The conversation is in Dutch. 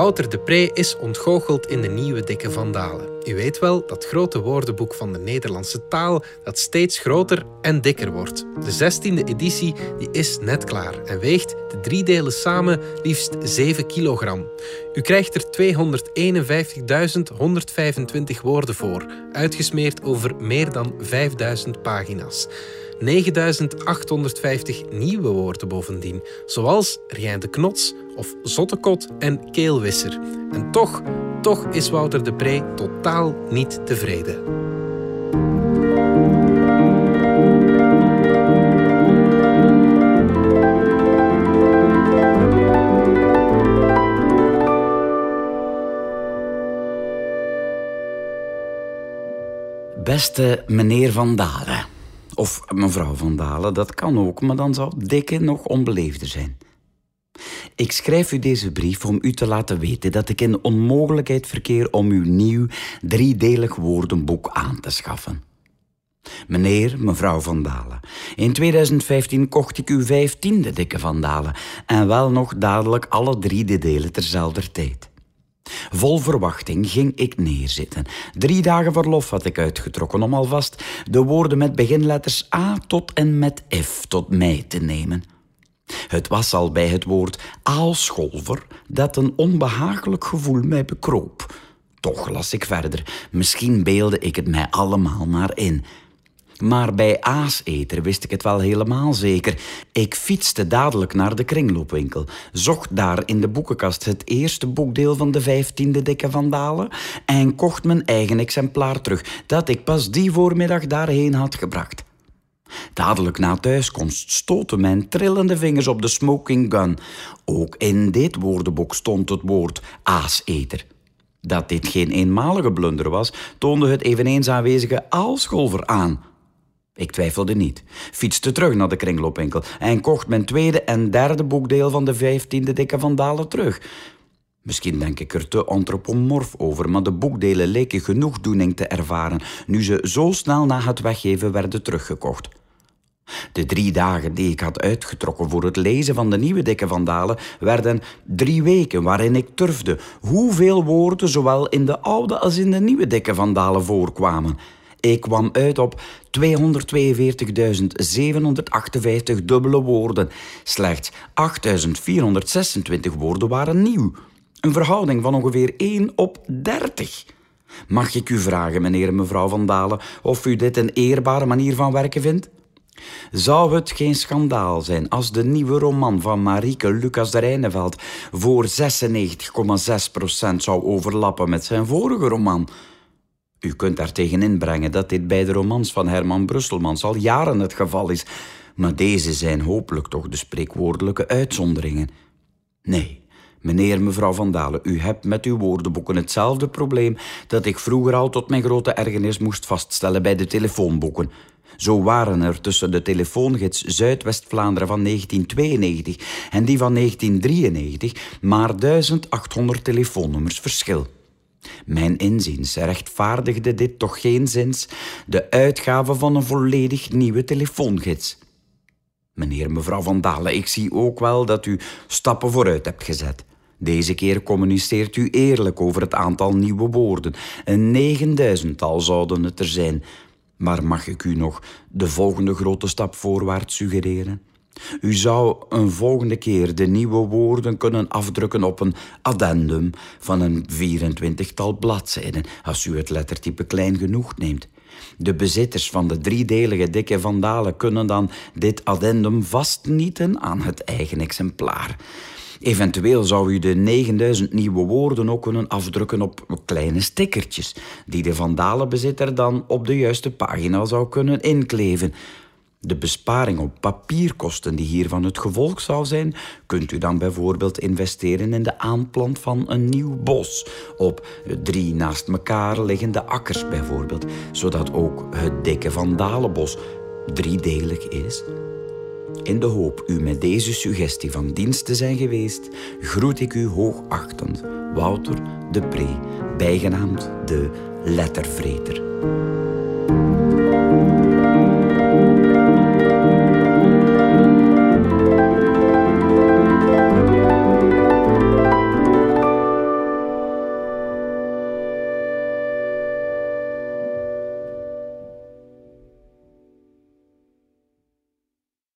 Wouter de Pre is ontgoocheld in de nieuwe dikke vandalen. U weet wel, dat grote woordenboek van de Nederlandse taal dat steeds groter en dikker wordt. De 16e editie die is net klaar en weegt de drie delen samen liefst 7 kilogram. U krijgt er 251.125 woorden voor, uitgesmeerd over meer dan 5000 pagina's. 9850 nieuwe woorden bovendien, zoals Rien de Knots of Zottekot en Keelwisser. En toch, toch is Wouter de Pre totaal niet tevreden. Beste meneer Van Dalen. Of mevrouw Van Dalen, dat kan ook, maar dan zou Dikke nog onbeleefder zijn. Ik schrijf u deze brief om u te laten weten dat ik in onmogelijkheid verkeer om uw nieuw driedelig woordenboek aan te schaffen. Meneer, mevrouw Van Dalen, in 2015 kocht ik uw vijftiende dikke Van Dalen en wel nog dadelijk alle drie de delen terzelfde tijd. Vol verwachting ging ik neerzitten. Drie dagen verlof had ik uitgetrokken om alvast de woorden met beginletters A tot en met F tot mij te nemen. Het was al bij het woord aalscholver dat een onbehagelijk gevoel mij bekroop. Toch las ik verder. Misschien beelde ik het mij allemaal maar in. Maar bij aaseter wist ik het wel helemaal zeker. Ik fietste dadelijk naar de kringloopwinkel, zocht daar in de boekenkast het eerste boekdeel van de vijftiende dikke vandalen en kocht mijn eigen exemplaar terug, dat ik pas die voormiddag daarheen had gebracht. Dadelijk na thuiskomst stoten mijn trillende vingers op de smoking gun. Ook in dit woordenboek stond het woord aaseter. Dat dit geen eenmalige blunder was, toonde het eveneens aanwezige aalscholver aan. Ik twijfelde niet, fietste terug naar de kringloopwinkel en kocht mijn tweede en derde boekdeel van de vijftiende dikke vandalen terug. Misschien denk ik er te antropomorf over, maar de boekdelen leken genoegdoening te ervaren nu ze zo snel na het weggeven werden teruggekocht. De drie dagen die ik had uitgetrokken voor het lezen van de nieuwe dikke vandalen werden drie weken waarin ik turfde hoeveel woorden zowel in de oude als in de nieuwe dikke vandalen voorkwamen. Ik kwam uit op 242.758 dubbele woorden. Slechts 8.426 woorden waren nieuw. Een verhouding van ongeveer 1 op 30. Mag ik u vragen, meneer en mevrouw Van Dalen, of u dit een eerbare manier van werken vindt? Zou het geen schandaal zijn als de nieuwe roman van Marieke Lucas de Rijneveld voor 96,6% zou overlappen met zijn vorige roman? U kunt daar tegen inbrengen dat dit bij de romans van Herman Brusselmans al jaren het geval is, maar deze zijn hopelijk toch de spreekwoordelijke uitzonderingen. Nee, meneer en mevrouw Van Dalen, u hebt met uw woordenboeken hetzelfde probleem dat ik vroeger al tot mijn grote ergernis moest vaststellen bij de telefoonboeken. Zo waren er tussen de telefoongids Zuidwest-Vlaanderen van 1992 en die van 1993 maar 1800 telefoonnummers verschil. Mijn inziens rechtvaardigde dit toch geen zins de uitgave van een volledig nieuwe telefoongids. Meneer en mevrouw Van Dalen, ik zie ook wel dat u stappen vooruit hebt gezet. Deze keer communiceert u eerlijk over het aantal nieuwe woorden. Een negenduizendtal zouden het er zijn. Maar mag ik u nog de volgende grote stap voorwaarts suggereren? U zou een volgende keer de nieuwe woorden kunnen afdrukken op een addendum van een 24-tal bladzijden, als u het lettertype klein genoeg neemt. De bezitters van de driedelige dikke vandalen kunnen dan dit addendum vastnieten aan het eigen exemplaar. Eventueel zou u de 9000 nieuwe woorden ook kunnen afdrukken op kleine stickertjes, die de vandalenbezitter dan op de juiste pagina zou kunnen inkleven. De besparing op papierkosten die hiervan het gevolg zou zijn, kunt u dan bijvoorbeeld investeren in de aanplant van een nieuw bos, op drie naast elkaar liggende akkers bijvoorbeeld, zodat ook het dikke vandalenbos driedelig is. In de hoop u met deze suggestie van dienst te zijn geweest, groet ik u hoogachtend, Wouter de Pre, bijgenaamd de Lettervreter.